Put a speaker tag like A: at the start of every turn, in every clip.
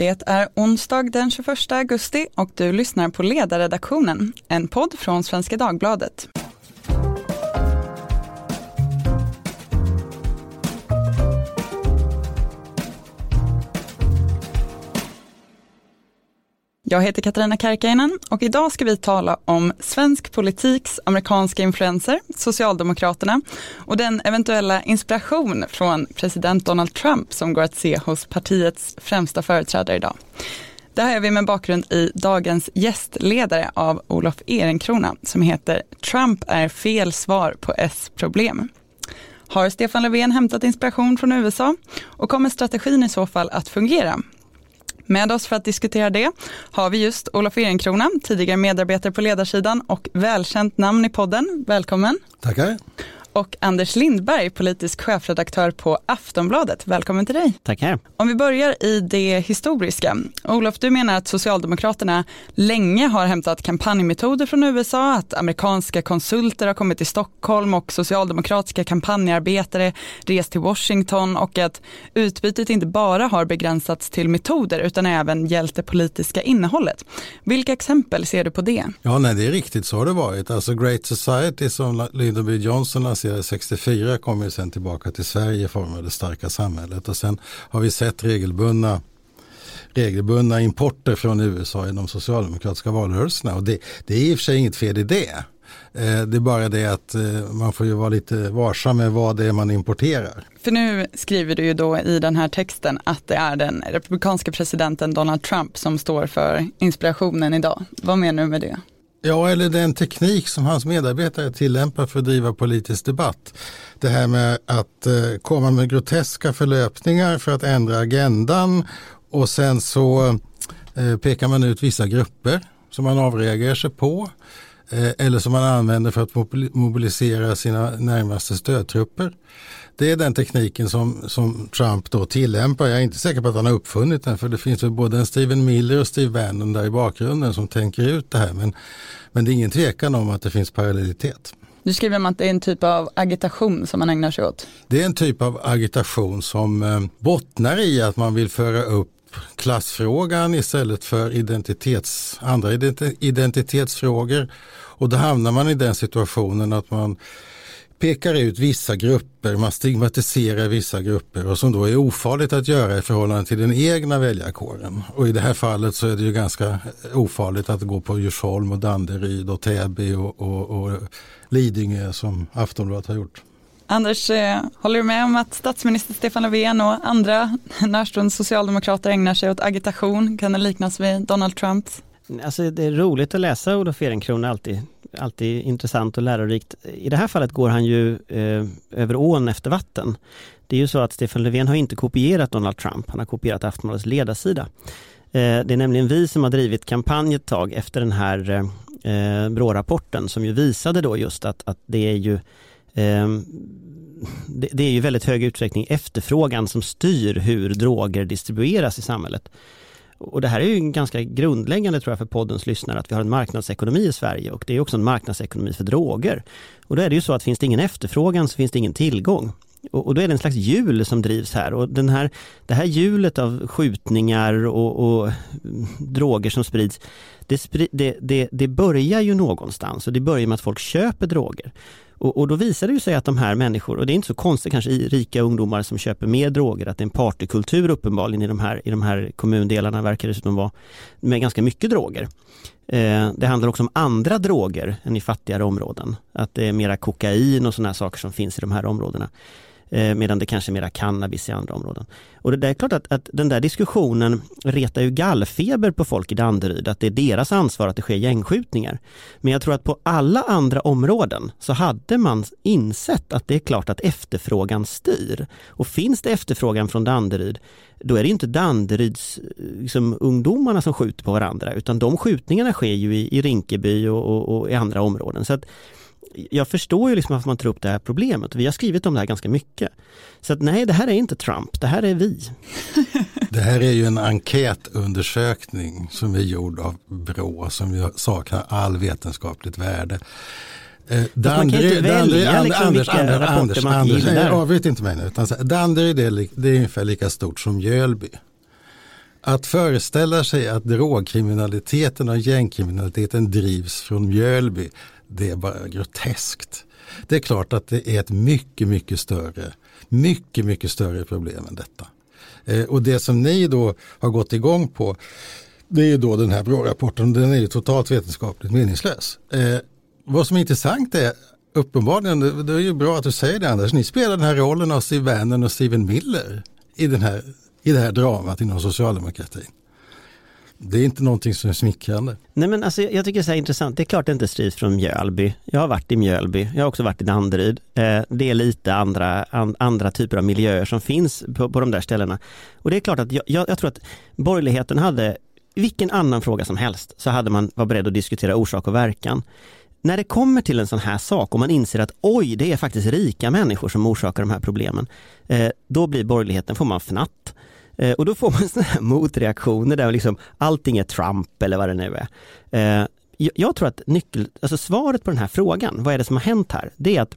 A: Det är onsdag den 21 augusti och du lyssnar på Ledarredaktionen, en podd från Svenska Dagbladet. Jag heter Katarina Karkiainen och idag ska vi tala om svensk politiks amerikanska influenser, Socialdemokraterna och den eventuella inspiration från president Donald Trump som går att se hos partiets främsta företrädare idag. Det här är vi med bakgrund i dagens gästledare av Olof Ehrenkrona som heter Trump är fel svar på S-problem. Har Stefan Löfven hämtat inspiration från USA och kommer strategin i så fall att fungera? Med oss för att diskutera det har vi just Olof Ehrenkrona, tidigare medarbetare på ledarsidan och välkänt namn i podden. Välkommen.
B: Tackar
A: och Anders Lindberg, politisk chefredaktör på Aftonbladet. Välkommen till dig.
C: Tackar.
A: Om vi börjar i det historiska. Olof, du menar att Socialdemokraterna länge har hämtat kampanjmetoder från USA, att amerikanska konsulter har kommit till Stockholm och socialdemokratiska kampanjarbetare rest till Washington och att utbytet inte bara har begränsats till metoder utan även gällt det politiska innehållet. Vilka exempel ser du på det?
B: Ja, nej, det är riktigt så har det varit. Alltså Great Society som Lyndon B Johnson lanserades 64 kom ju sen tillbaka till Sverige i form av det starka samhället och sen har vi sett regelbundna regelbundna importer från USA i de socialdemokratiska valrörelserna och det, det är i och för sig inget fel i det. Eh, det är bara det att eh, man får ju vara lite varsam med vad det är man importerar.
A: För nu skriver du ju då i den här texten att det är den republikanska presidenten Donald Trump som står för inspirationen idag. Vad menar du med det?
B: Ja, eller den teknik som hans medarbetare tillämpar för att driva politisk debatt. Det här med att eh, komma med groteska förlöpningar för att ändra agendan och sen så eh, pekar man ut vissa grupper som man avreagerar sig på eh, eller som man använder för att mobilisera sina närmaste stödtrupper. Det är den tekniken som, som Trump då tillämpar. Jag är inte säker på att han har uppfunnit den för det finns väl både en Steven Miller och Steve Bannon där i bakgrunden som tänker ut det här. Men, men det är ingen tvekan om att det finns parallellitet.
A: Du skriver om att det är en typ av agitation som man ägnar sig åt.
B: Det är en typ av agitation som eh, bottnar i att man vill föra upp klassfrågan istället för identitets, andra identitetsfrågor. Och då hamnar man i den situationen att man pekar ut vissa grupper, man stigmatiserar vissa grupper och som då är ofarligt att göra i förhållande till den egna väljarkåren. Och i det här fallet så är det ju ganska ofarligt att gå på Djursholm och Danderyd och Täby och, och, och Lidingö som Aftonbladet har gjort.
A: Anders, eh, håller du med om att statsminister Stefan Löfven och andra närstående socialdemokrater ägnar sig åt agitation? Kan det liknas vid Donald Trump?
C: Alltså det är roligt att läsa Olof Ehrenkrona alltid alltid intressant och lärorikt. I det här fallet går han ju eh, över ån efter vatten. Det är ju så att Stefan Löfven har inte kopierat Donald Trump, han har kopierat Aftonbladets ledarsida. Eh, det är nämligen vi som har drivit kampanj ett tag efter den här eh, BRÅ-rapporten som ju visade då just att, att det är ju eh, det, det är ju väldigt hög utsträckning efterfrågan som styr hur droger distribueras i samhället. Och det här är ju ganska grundläggande tror jag för poddens lyssnare att vi har en marknadsekonomi i Sverige och det är också en marknadsekonomi för droger. Och då är det ju så att finns det ingen efterfrågan så finns det ingen tillgång. Och, då är det en slags hjul som drivs här och den här, det här hjulet av skjutningar och, och droger som sprids, det, det, det, det börjar ju någonstans och det börjar med att folk köper droger. Och, och, då visar det sig att de här människor, och det är inte så konstigt kanske i rika ungdomar som köper mer droger, att det är en partykultur uppenbarligen i de här, i de här kommundelarna verkar det dessutom vara, med ganska mycket droger. Eh, det handlar också om andra droger än i fattigare områden, att det är mera kokain och sådana saker som finns i de här områdena. Eh, medan det kanske är mera cannabis i andra områden. Och det är klart att, att den där diskussionen retar ju gallfeber på folk i Danderyd, att det är deras ansvar att det sker gängskjutningar. Men jag tror att på alla andra områden så hade man insett att det är klart att efterfrågan styr. Och finns det efterfrågan från Danderyd, då är det inte Danderyds eh, liksom, ungdomarna som skjuter på varandra, utan de skjutningarna sker ju i, i Rinkeby och, och, och i andra områden. Så att jag förstår ju liksom varför man tar upp det här problemet. Vi har skrivit om det här ganska mycket. Så att nej, det här är inte Trump, det här är vi.
B: Det här är ju en enkätundersökning som är gjord av Brå som saknar all vetenskapligt värde.
C: Eh, Danderyd, liksom Anders, vilka Anders, rapporter Anders, man
B: Anders, avbryt inte mig nu. Utan Danderyd är, det är ungefär lika stort som Mjölby. Att föreställa sig att drogkriminaliteten och gängkriminaliteten drivs från Mjölby, det är bara groteskt. Det är klart att det är ett mycket, mycket större, mycket, mycket större problem än detta. Eh, och det som ni då har gått igång på, det är ju då den här BRÅ-rapporten, den är ju totalt vetenskapligt meningslös. Eh, vad som är intressant är uppenbarligen, det, det är ju bra att du säger det Anders, ni spelar den här rollen av Steve Bannon och Steven Miller i, den här, i det här dramat inom socialdemokratin. Det är inte någonting som är smickrande.
C: Nej men alltså, jag tycker det är intressant. Det är klart det inte strids från Mjölby. Jag har varit i Mjölby. Jag har också varit i Danderyd. Eh, det är lite andra, an, andra typer av miljöer som finns på, på de där ställena. Och det är klart att jag, jag, jag tror att borgerligheten hade vilken annan fråga som helst så hade man varit beredd att diskutera orsak och verkan. När det kommer till en sån här sak och man inser att oj, det är faktiskt rika människor som orsakar de här problemen, eh, då blir borgerligheten, får man fnatt. Eh, och då får man sådana här motreaktioner där liksom allting är Trump eller vad det nu är. Eh, jag tror att nyckel, alltså svaret på den här frågan, vad är det som har hänt här? Det är att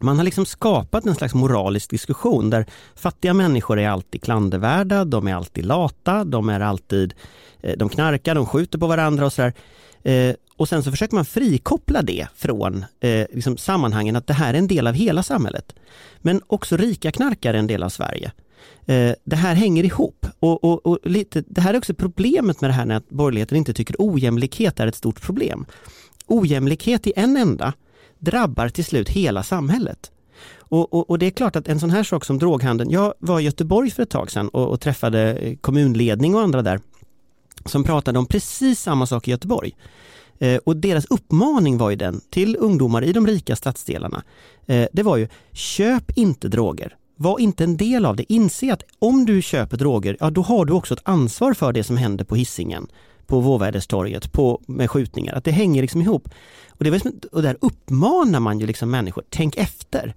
C: man har liksom skapat en slags moralisk diskussion där fattiga människor är alltid klandervärda, de är alltid lata, de är alltid, eh, de knarkar, de skjuter på varandra och sådär. Eh, och sen så försöker man frikoppla det från eh, liksom sammanhangen att det här är en del av hela samhället. Men också rika knarkare är en del av Sverige. Eh, det här hänger ihop och, och, och, lite, det här är också problemet med det här när borgerligheten inte tycker ojämlikhet är ett stort problem. Ojämlikhet i en enda drabbar till slut hela samhället. Och, och, och, det är klart att en sån här sak som droghandeln, jag var i Göteborg för ett tag sedan och, och träffade eh, kommunledning och andra där som pratade om precis samma sak i Göteborg. Eh, och deras uppmaning var ju den till ungdomar i de rika stadsdelarna. Eh, det var ju, köp inte droger. Var inte en del av det. Inse att om du köper droger, ja då har du också ett ansvar för det som händer på hissingen på Vårväderstorget, på, med skjutningar. Att det hänger liksom ihop. Och, det var och där uppmanar man ju liksom människor, tänk efter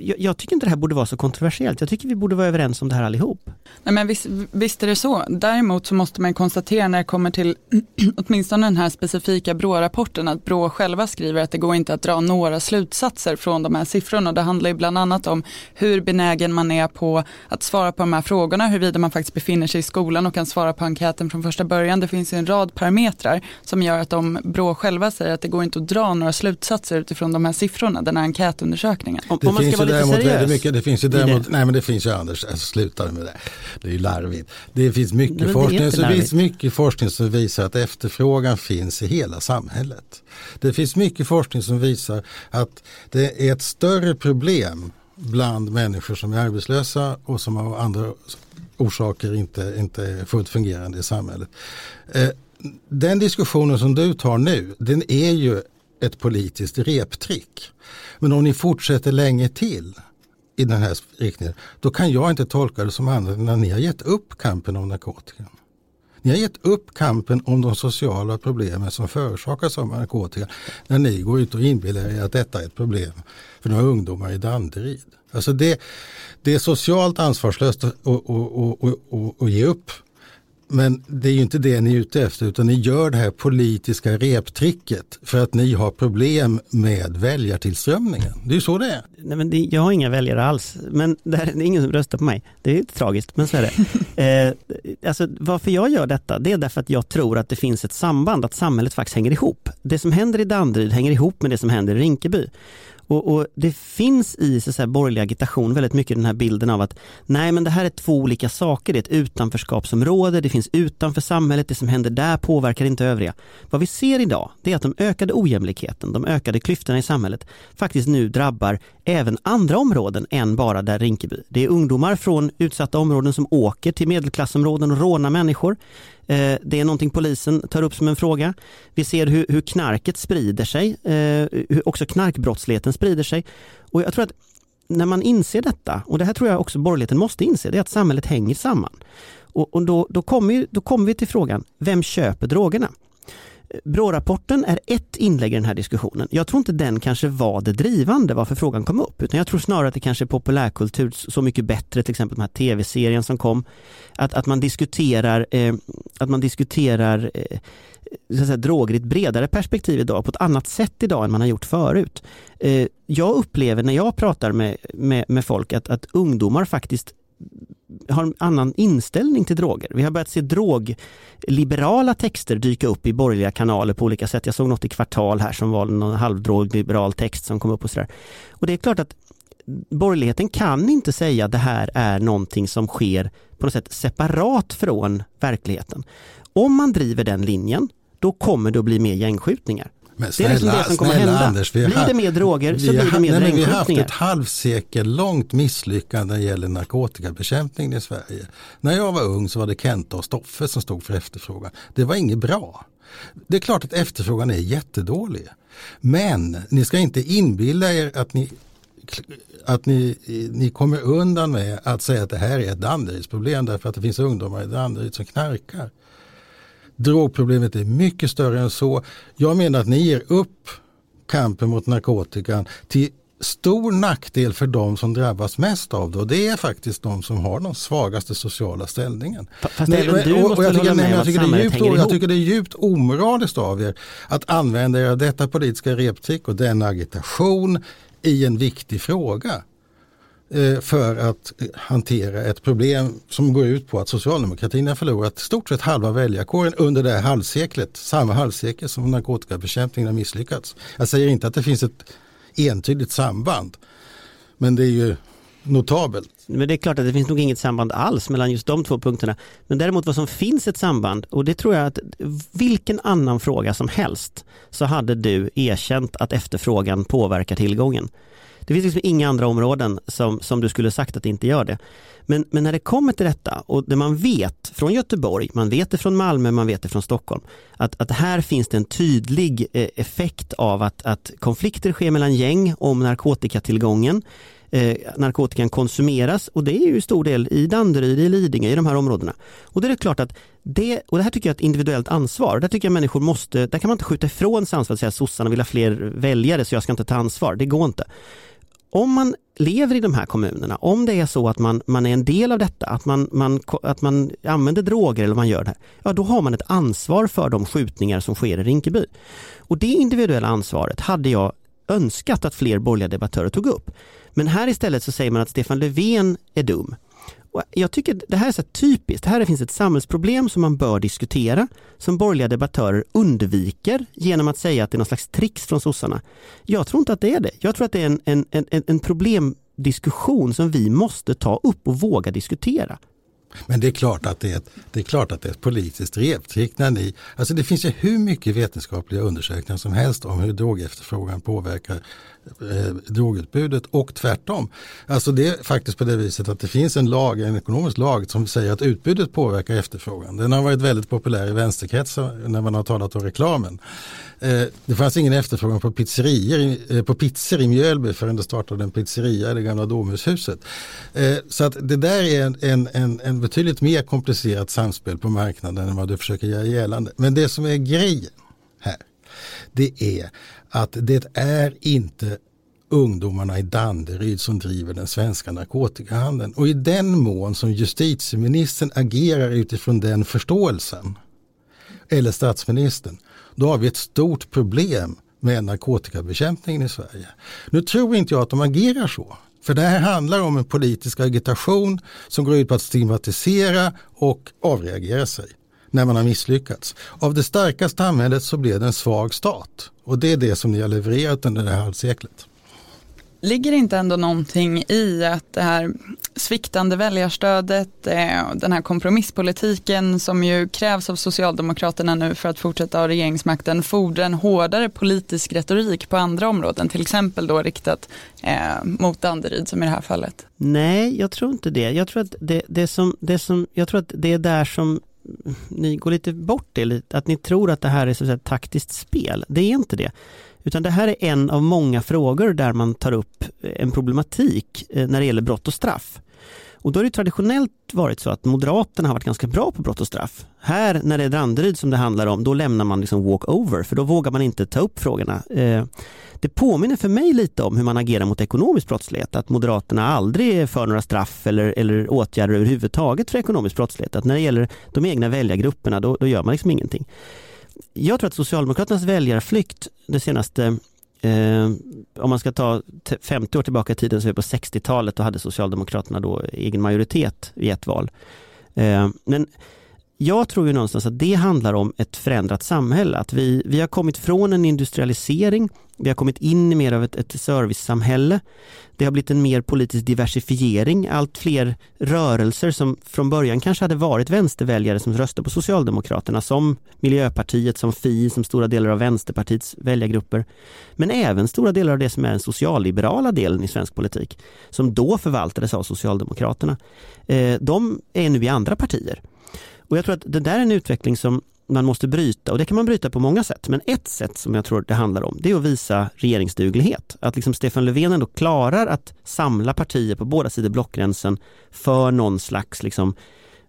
C: jag, jag, tycker inte det här borde vara så kontroversiellt. Jag tycker vi borde vara överens om det här allihop.
A: Nej, men visst, visst är det så. Däremot så måste man konstatera när det kommer till åtminstone den här specifika BRÅ-rapporten att BRÅ själva skriver att det går inte att dra några slutsatser från de här siffrorna. Det handlar ju bland annat om hur benägen man är på att svara på de här frågorna, huruvida man faktiskt befinner sig i skolan och kan svara på enkäten från första början. Det finns en rad parametrar som gör att de BRÅ själva säger att det går inte att dra några slutsatser utifrån de här siffrorna, den här enkätundersökningen.
C: Om, om finns ju däremot väldigt mycket,
B: det finns ju däremot, nej men det finns ju Anders, alltså, sluta med det. Det är ju larvigt. Det finns mycket, nej, forskning, så finns mycket forskning som visar att efterfrågan finns i hela samhället. Det finns mycket forskning som visar att det är ett större problem bland människor som är arbetslösa och som av andra orsaker inte, inte är fullt fungerande i samhället. Eh, den diskussionen som du tar nu, den är ju ett politiskt reptrick. Men om ni fortsätter länge till i den här riktningen, då kan jag inte tolka det som annat än att ni har gett upp kampen om narkotikan. Ni har gett upp kampen om de sociala problemen som förorsakas av narkotika när ni går ut och inbillar er att detta är ett problem för några ungdomar i Danderyd. Alltså det, det är socialt ansvarslöst att, att, att, att ge upp men det är ju inte det ni är ute efter utan ni gör det här politiska reptricket för att ni har problem med väljartillströmningen. Det är ju så det är.
C: Nej, men det, jag har inga väljare alls, men det, är, det är ingen som röstar på mig. Det är ju tragiskt, men så är det. eh, alltså, varför jag gör detta, det är därför att jag tror att det finns ett samband, att samhället faktiskt hänger ihop. Det som händer i Danderyd hänger ihop med det som händer i Rinkeby. Och, och, det finns i så säga, borgerlig agitation väldigt mycket den här bilden av att nej men det här är två olika saker, det är ett utanförskapsområde, det finns utanför samhället, det som händer där påverkar inte övriga. Vad vi ser idag, det är att de ökade ojämlikheten, de ökade klyftorna i samhället faktiskt nu drabbar även andra områden än bara där Rinkeby. Det är ungdomar från utsatta områden som åker till medelklassområden och rånar människor. Eh, det är någonting polisen tar upp som en fråga. Vi ser hur, hur knarket sprider sig, eh, hur också knarkbrottsligheten sprider sig. Och jag tror att när man inser detta, och det här tror jag också borgerligheten måste inse, det är att samhället hänger samman. Och, och då, då, kommer, då kommer vi till frågan, vem köper drogerna? BRÅ-rapporten är ett inlägg i den här diskussionen. Jag tror inte den kanske var det drivande varför frågan kom upp, utan jag tror snarare att det kanske är populärkultur så mycket bättre, till exempel den här tv-serien som kom, att, att man diskuterar, eh, att man diskuterar eh, så att säga, droger i ett bredare perspektiv idag, på ett annat sätt idag än man har gjort förut. Eh, jag upplever när jag pratar med, med, med folk att, att ungdomar faktiskt har en annan inställning till droger. Vi har börjat se drogliberala texter dyka upp i borgerliga kanaler på olika sätt. Jag såg något i Kvartal här som var någon halvdrogliberal text som kom upp och sådär. Och det är klart att borgerligheten kan inte säga att det här är någonting som sker på något sätt separat från verkligheten. Om man driver den linjen, då kommer det att bli mer gängskjutningar.
B: Men snälla, det är liksom det som kommer hända. Anders,
C: blir det mer droger så blir det mer nej,
B: Vi har haft ett halvsekel långt misslyckande när det gäller narkotikabekämpning i Sverige. När jag var ung så var det Kenta och Stoffe som stod för efterfrågan. Det var inget bra. Det är klart att efterfrågan är jättedålig. Men ni ska inte inbilla er att ni att ni, ni kommer undan med att säga att det här är ett Danderydsproblem därför att det finns ungdomar i Danderyd som knarkar. Drogproblemet är mycket större än så. Jag menar att ni ger upp kampen mot narkotikan till stor nackdel för de som drabbas mest av det och det är faktiskt de som har den svagaste sociala ställningen.
C: Fast nej, även du och, måste jag tycker, nej, jag, tycker det är djupt,
B: jag tycker det är djupt omoraliskt av er att använda er av detta politiska reptrick och den agitation i en viktig fråga. Eh, för att hantera ett problem som går ut på att socialdemokratin har förlorat stort sett halva väljarkåren under det här halvseklet, samma halvsekel som narkotikabekämpningen har misslyckats. Jag säger inte att det finns ett entydigt samband, men det är ju notabelt.
C: Men det är klart att det finns nog inget samband alls mellan just de två punkterna. Men däremot vad som finns ett samband och det tror jag att vilken annan fråga som helst så hade du erkänt att efterfrågan påverkar tillgången. Det finns liksom inga andra områden som, som du skulle sagt att det inte gör det. Men, men när det kommer till detta och det man vet från Göteborg, man vet det från Malmö, man vet det från Stockholm, att, att här finns det en tydlig eh, effekt av att, att konflikter sker mellan gäng om narkotikatillgången. Eh, narkotikan konsumeras och det är ju stor del i Danderyd, i Lidingö, i de här områdena. Och det är klart att det, och det här tycker jag är ett individuellt ansvar. Där tycker jag människor måste, där kan man inte skjuta ifrån sig ansvaret och säga att sossarna vill ha fler väljare så jag ska inte ta ansvar. Det går inte om man lever i de här kommunerna, om det är så att man, man är en del av detta, att man, man, att man använder droger eller man gör det här, ja då har man ett ansvar för de skjutningar som sker i Rinkeby. Och det individuella ansvaret hade jag önskat att fler borgerliga debattörer tog upp. Men här istället så säger man att Stefan Löfven är dum. Och jag tycker det här är så typiskt. Här finns ett samhällsproblem som man bör diskutera, som borgerliga debattörer undviker genom att säga att det är någon slags tricks från sossarna. Jag tror inte att det är det. Jag tror att det är en, en, en, en problemdiskussion som vi måste ta upp och våga diskutera.
B: Men det är klart att det är ett, det är, klart att det är ett politiskt reptrick när ni, alltså det finns ju hur mycket vetenskapliga undersökningar som helst om hur drogefterfrågan påverkar eh, drogutbudet och tvärtom. Alltså det är faktiskt på det viset att det finns en lag, en ekonomisk lag som säger att utbudet påverkar efterfrågan. Den har varit väldigt populär i vänsterkretsar när man har talat om reklamen. Eh, det fanns ingen efterfrågan på pizzerier, eh, på pizzor i Mjölby förrän det startade en pizzeria i det gamla Domhushuset. Eh, så att det där är en, en, en, en betydligt mer komplicerat samspel på marknaden än vad du försöker göra gällande. Men det som är grejen här, det är att det är inte ungdomarna i Danderyd som driver den svenska narkotikahandeln. Och i den mån som justitieministern agerar utifrån den förståelsen, eller statsministern, då har vi ett stort problem med narkotikabekämpningen i Sverige. Nu tror inte jag att de agerar så. För det här handlar om en politisk agitation som går ut på att stigmatisera och avreagera sig när man har misslyckats. Av det starka samhället så blev det en svag stat. Och det är det som ni har levererat under det här halvseklet.
A: Ligger det inte ändå någonting i att det här sviktande väljarstödet, eh, den här kompromisspolitiken som ju krävs av Socialdemokraterna nu för att fortsätta ha regeringsmakten fordrar en hårdare politisk retorik på andra områden, till exempel då riktat eh, mot Danderyd som i det här fallet?
C: Nej, jag tror inte det. Jag tror att det, det, som, det, som, jag tror att det är där som ni går lite bort det, att ni tror att det här är så ett taktiskt spel. Det är inte det. Utan det här är en av många frågor där man tar upp en problematik eh, när det gäller brott och straff. Och då har det traditionellt varit så att Moderaterna har varit ganska bra på brott och straff. Här när det är Danderyd som det handlar om, då lämnar man liksom walkover för då vågar man inte ta upp frågorna. Eh, det påminner för mig lite om hur man agerar mot ekonomisk brottslighet, att Moderaterna aldrig är för några straff eller, eller åtgärder överhuvudtaget för ekonomisk brottslighet. Att när det gäller de egna väljargrupperna, då, då gör man liksom ingenting. Jag tror att Socialdemokraternas väljarflykt det senaste Eh, om man ska ta 50 år tillbaka i tiden så är vi på 60-talet, då hade Socialdemokraterna då egen majoritet i ett val. Eh, men jag tror ju någonstans att det handlar om ett förändrat samhälle, att vi, vi har kommit från en industrialisering, vi har kommit in i mer av ett, ett servicesamhälle. Det har blivit en mer politisk diversifiering, allt fler rörelser som från början kanske hade varit vänsterväljare som röstade på Socialdemokraterna, som Miljöpartiet, som Fi, som stora delar av Vänsterpartiets väljargrupper. Men även stora delar av det som är den socialliberala delen i svensk politik, som då förvaltades av Socialdemokraterna. Eh, de är nu i andra partier. Och jag tror att det där är en utveckling som man måste bryta och det kan man bryta på många sätt. Men ett sätt som jag tror det handlar om det är att visa regeringsduglighet. Att liksom Stefan Löfven ändå klarar att samla partier på båda sidor blockgränsen för någon slags liksom,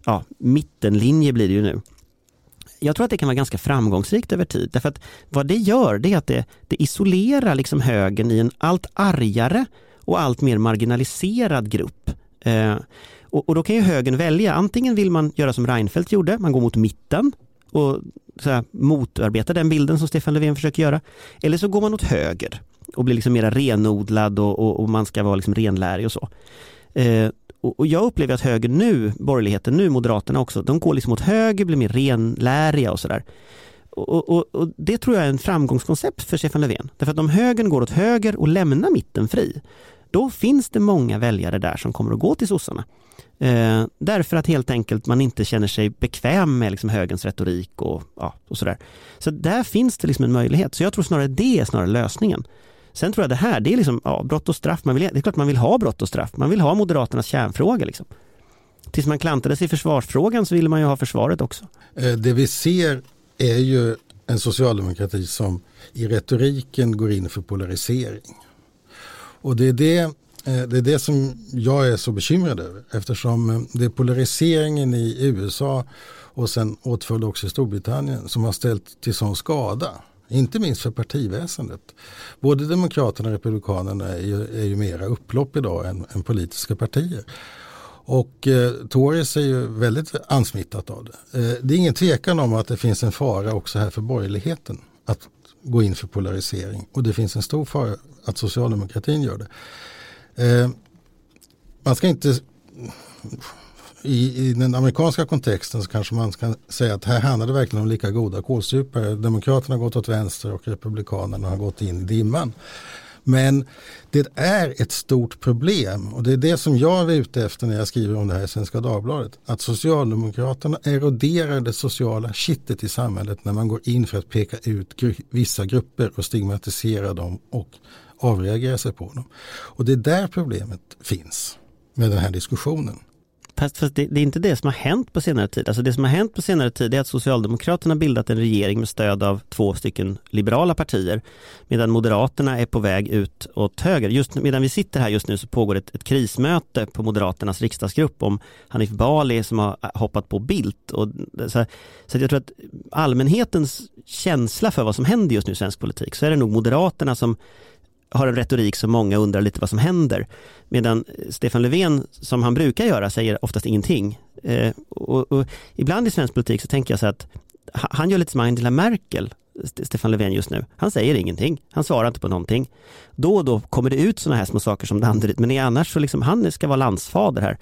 C: ja, mittenlinje blir det ju nu. Jag tror att det kan vara ganska framgångsrikt över tid därför att vad det gör det är att det, det isolerar liksom högern i en allt argare och allt mer marginaliserad grupp. Eh, och, och, då kan ju högern välja, antingen vill man göra som Reinfeldt gjorde, man går mot mitten och så här, motarbetar den bilden som Stefan Löfven försöker göra. Eller så går man åt höger och blir liksom mera renodlad och, och, och man ska vara liksom renlärig och så. Eh, och, och jag upplever att högern nu, borgerligheten nu, Moderaterna också, de går liksom åt höger, blir mer renläriga och sådär. Och, och, och, det tror jag är en framgångskoncept för Stefan Löfven. Därför att om högern går åt höger och lämnar mitten fri, då finns det många väljare där som kommer att gå till sossarna. Eh, därför att helt enkelt man inte känner sig bekväm med liksom högens retorik och, ja, och sådär. Så där finns det liksom en möjlighet. Så jag tror snarare det är snarare lösningen. Sen tror jag det här, det är liksom, ja, brott och straff, man vill, det är klart man vill ha brott och straff. Man vill ha Moderaternas kärnfråga liksom. Tills man klantade sig i försvarsfrågan så ville man ju ha försvaret också.
B: Eh, det vi ser är ju en socialdemokrati som i retoriken går in för polarisering. Och det är det, eh, det är det som jag är så bekymrad över eftersom eh, det är polariseringen i USA och sen åtföljd också i Storbritannien som har ställt till sån skada. Inte minst för partiväsendet. Både Demokraterna och Republikanerna är ju, är ju mera upplopp idag än, än politiska partier. Och eh, Tories är ju väldigt ansmittat av det. Eh, det är ingen tvekan om att det finns en fara också här för borgerligheten. Att gå in för polarisering. Och det finns en stor fara att socialdemokratin gör det. Eh, man ska inte i, i, den amerikanska kontexten så kanske man ska säga att här handlar det verkligen om lika goda kålsupare. Demokraterna har gått åt vänster och Republikanerna har gått in i dimman. Men det är ett stort problem och det är det som jag är ute efter när jag skriver om det här i Svenska Dagbladet. Att Socialdemokraterna eroderar det sociala kittet i samhället när man går in för att peka ut vissa grupper och stigmatisera dem och avreagera sig på dem. Och det är där problemet finns med den här diskussionen.
C: Fast, fast det, det, är inte det som har hänt på senare tid. Alltså det som har hänt på senare tid är att Socialdemokraterna bildat en regering med stöd av två stycken liberala partier. Medan Moderaterna är på väg ut åt höger. Just medan vi sitter här just nu så pågår ett, ett krismöte på Moderaternas riksdagsgrupp om Hanif Bali som har hoppat på Bildt. Och, så, så jag tror att allmänhetens känsla för vad som händer just nu i svensk politik så är det nog Moderaterna som har en retorik som många undrar lite vad som händer. Medan Stefan Löfven, som han brukar göra, säger oftast ingenting. Eh, och, och, ibland i svensk politik så tänker jag så att han gör lite som Angela Merkel, Stefan Löfven just nu. Han säger ingenting, han svarar inte på någonting. Då och då kommer det ut sådana här små saker som Danderyd, men annars så liksom, han ska vara landsfader här.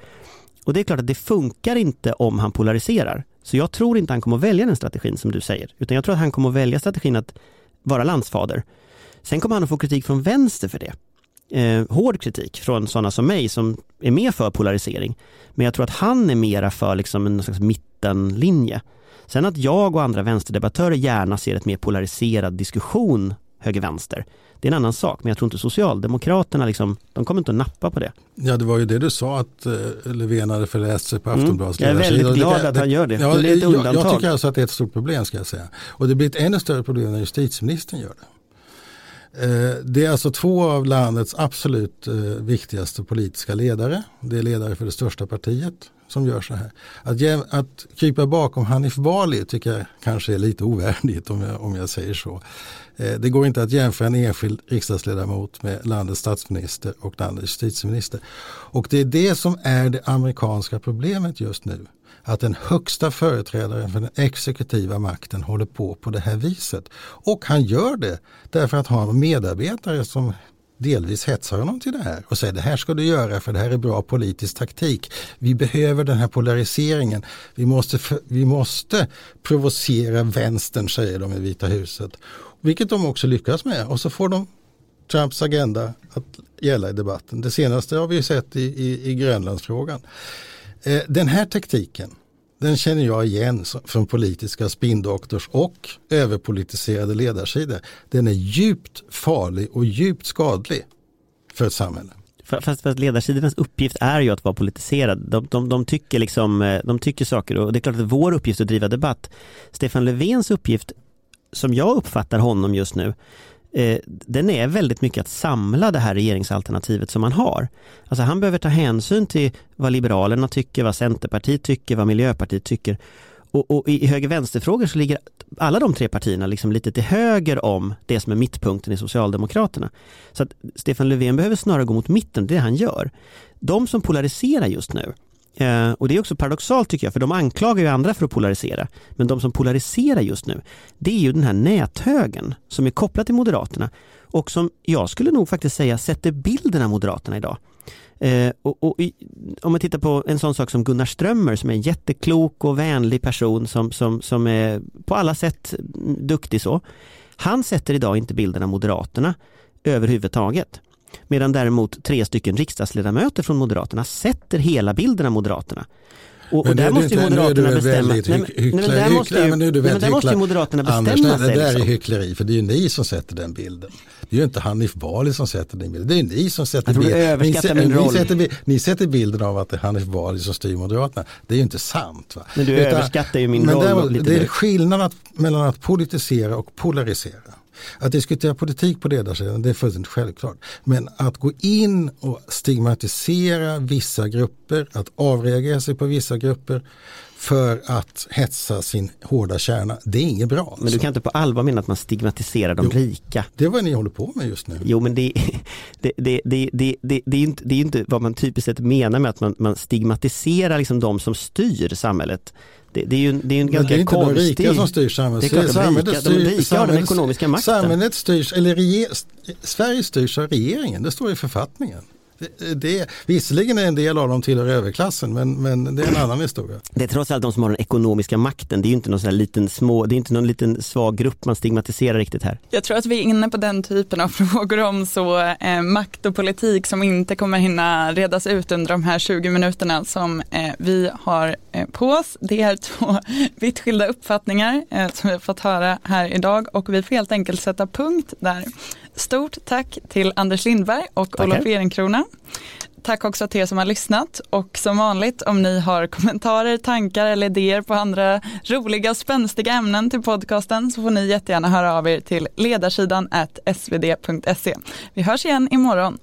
C: Och det är klart att det funkar inte om han polariserar. Så jag tror inte han kommer att välja den strategin som du säger, utan jag tror att han kommer att välja strategin att vara landsfader. Sen kommer han att få kritik från vänster för det. Eh, hård kritik från sådana som mig som är mer för polarisering. Men jag tror att han är mera för liksom en slags mittenlinje. Sen att jag och andra vänsterdebattörer gärna ser ett mer polariserad diskussion höger-vänster. Det är en annan sak, men jag tror inte Socialdemokraterna liksom, de kommer inte att nappa på det.
B: Ja, det var ju det du sa att uh, Löfven hade förläst sig på mm. Aftonbladets
C: mm. Jag är väldigt glad det, att han gör det. Ja, det är ett
B: undantag. Jag, jag tycker alltså att det är ett stort problem ska jag säga. Och det blir ett ännu större problem när justitieministern gör det. Eh, det är alltså två av landets absolut eh, viktigaste politiska ledare. Det är ledare för det största partiet som gör så här. Att, att krypa bakom Hanif Bali tycker jag kanske är lite ovärdigt om jag, om jag säger så. Eh, det går inte att jämföra en enskild riksdagsledamot med landets statsminister och landets justitieminister. Och det är det som är det amerikanska problemet just nu att den högsta företrädaren för den exekutiva makten håller på på det här viset. Och han gör det därför att han har medarbetare som delvis hetsar honom till det här och säger det här ska du göra för det här är bra politisk taktik. Vi behöver den här polariseringen. Vi måste, vi måste provocera vänstern säger de i Vita huset. Vilket de också lyckas med och så får de Trumps agenda att gälla i debatten. Det senaste har vi sett i, i, i Grönlandsfrågan. Eh, den här taktiken den känner jag igen från politiska spindoktors och överpolitiserade ledarsidor. Den är djupt farlig och djupt skadlig för ett samhälle.
C: Fast, fast ledarsidornas uppgift är ju att vara politiserad. De, de, de, tycker liksom, eh, de tycker saker och det är klart att vår uppgift är att driva debatt. Stefan Löfvens uppgift, som jag uppfattar honom just nu, eh, den är väldigt mycket att samla det här regeringsalternativet som man har. Alltså han behöver ta hänsyn till vad Liberalerna tycker, vad Centerpartiet tycker, vad Miljöpartiet tycker. Och, och i höger-vänster-frågor så ligger alla de tre partierna liksom lite till höger om det som är mittpunkten i Socialdemokraterna. Så att Stefan Löfven behöver snarare gå mot mitten, det är det han gör. De som polariserar just nu, Eh, och det är också paradoxalt tycker jag, för de anklagar ju andra för att polarisera. Men de som polariserar just nu, det är ju den här näthögen som är kopplad till Moderaterna och som jag skulle nog faktiskt säga sätter bilden av Moderaterna idag. Eh, och, och i, om man tittar på en sån sak som Gunnar Strömmer som är en jätteklok och vänlig person som, som, som är på alla sätt duktig så. Han sätter idag inte bilden av Moderaterna överhuvudtaget. Medan däremot tre stycken riksdagsledamöter från Moderaterna sätter hela bilden av Moderaterna. Och, och där måste ju Moderaterna bestämma. Där där Anders,
B: nej,
C: sig.
B: Det där liksom. är hyckleri, för det är ju ni som sätter den bilden. Det är ju inte Hanif Bali som sätter den bilden, det är ju ni som sätter bilden.
C: Ni.
B: Ni, sätter, ni sätter bilden av att det är Hanif Bali som styr Moderaterna. Det är ju inte sant. Va?
C: Men du Utan, överskattar ju min roll.
B: Lite det är skillnad mellan att politisera och polarisera. Att diskutera politik på ledarsidan det är fullständigt självklart. Men att gå in och stigmatisera vissa grupper, att avreagera sig på vissa grupper för att hetsa sin hårda kärna, det är inget bra. Alltså.
C: Men du kan inte på allvar mena att man stigmatiserar de jo, rika?
B: Det är vad ni håller på med just nu.
C: Jo men det, det, det, det, det, det, det, är, inte, det är inte vad man typiskt sett menar med att man, man stigmatiserar liksom de som styr samhället. Det, det, är ju, det är en ganska konstig...
B: Det är inte de rika som styr samhället.
C: Det är klart, de rika, styr, de rika har den ekonomiska makten.
B: Samhället styrs, eller reger, Sverige styrs av regeringen, det står i författningen. Det, det, visserligen är en del av dem tillhör överklassen men, men det är en annan historia.
C: Det är trots allt de som har den ekonomiska makten. Det är ju inte någon sån liten små, det är inte någon liten svag grupp man stigmatiserar riktigt här.
A: Jag tror att vi är inne på den typen av frågor om så eh, makt och politik som inte kommer hinna redas ut under de här 20 minuterna som eh, vi har eh, på oss. Det är två vitt skilda uppfattningar eh, som vi har fått höra här idag och vi får helt enkelt sätta punkt där. Stort tack till Anders Lindberg och Tackar. Olof Ehrenkrona. Tack också till er som har lyssnat och som vanligt om ni har kommentarer, tankar eller idéer på andra roliga och spänstiga ämnen till podcasten så får ni jättegärna höra av er till ledarsidan svd.se. Vi hörs igen imorgon.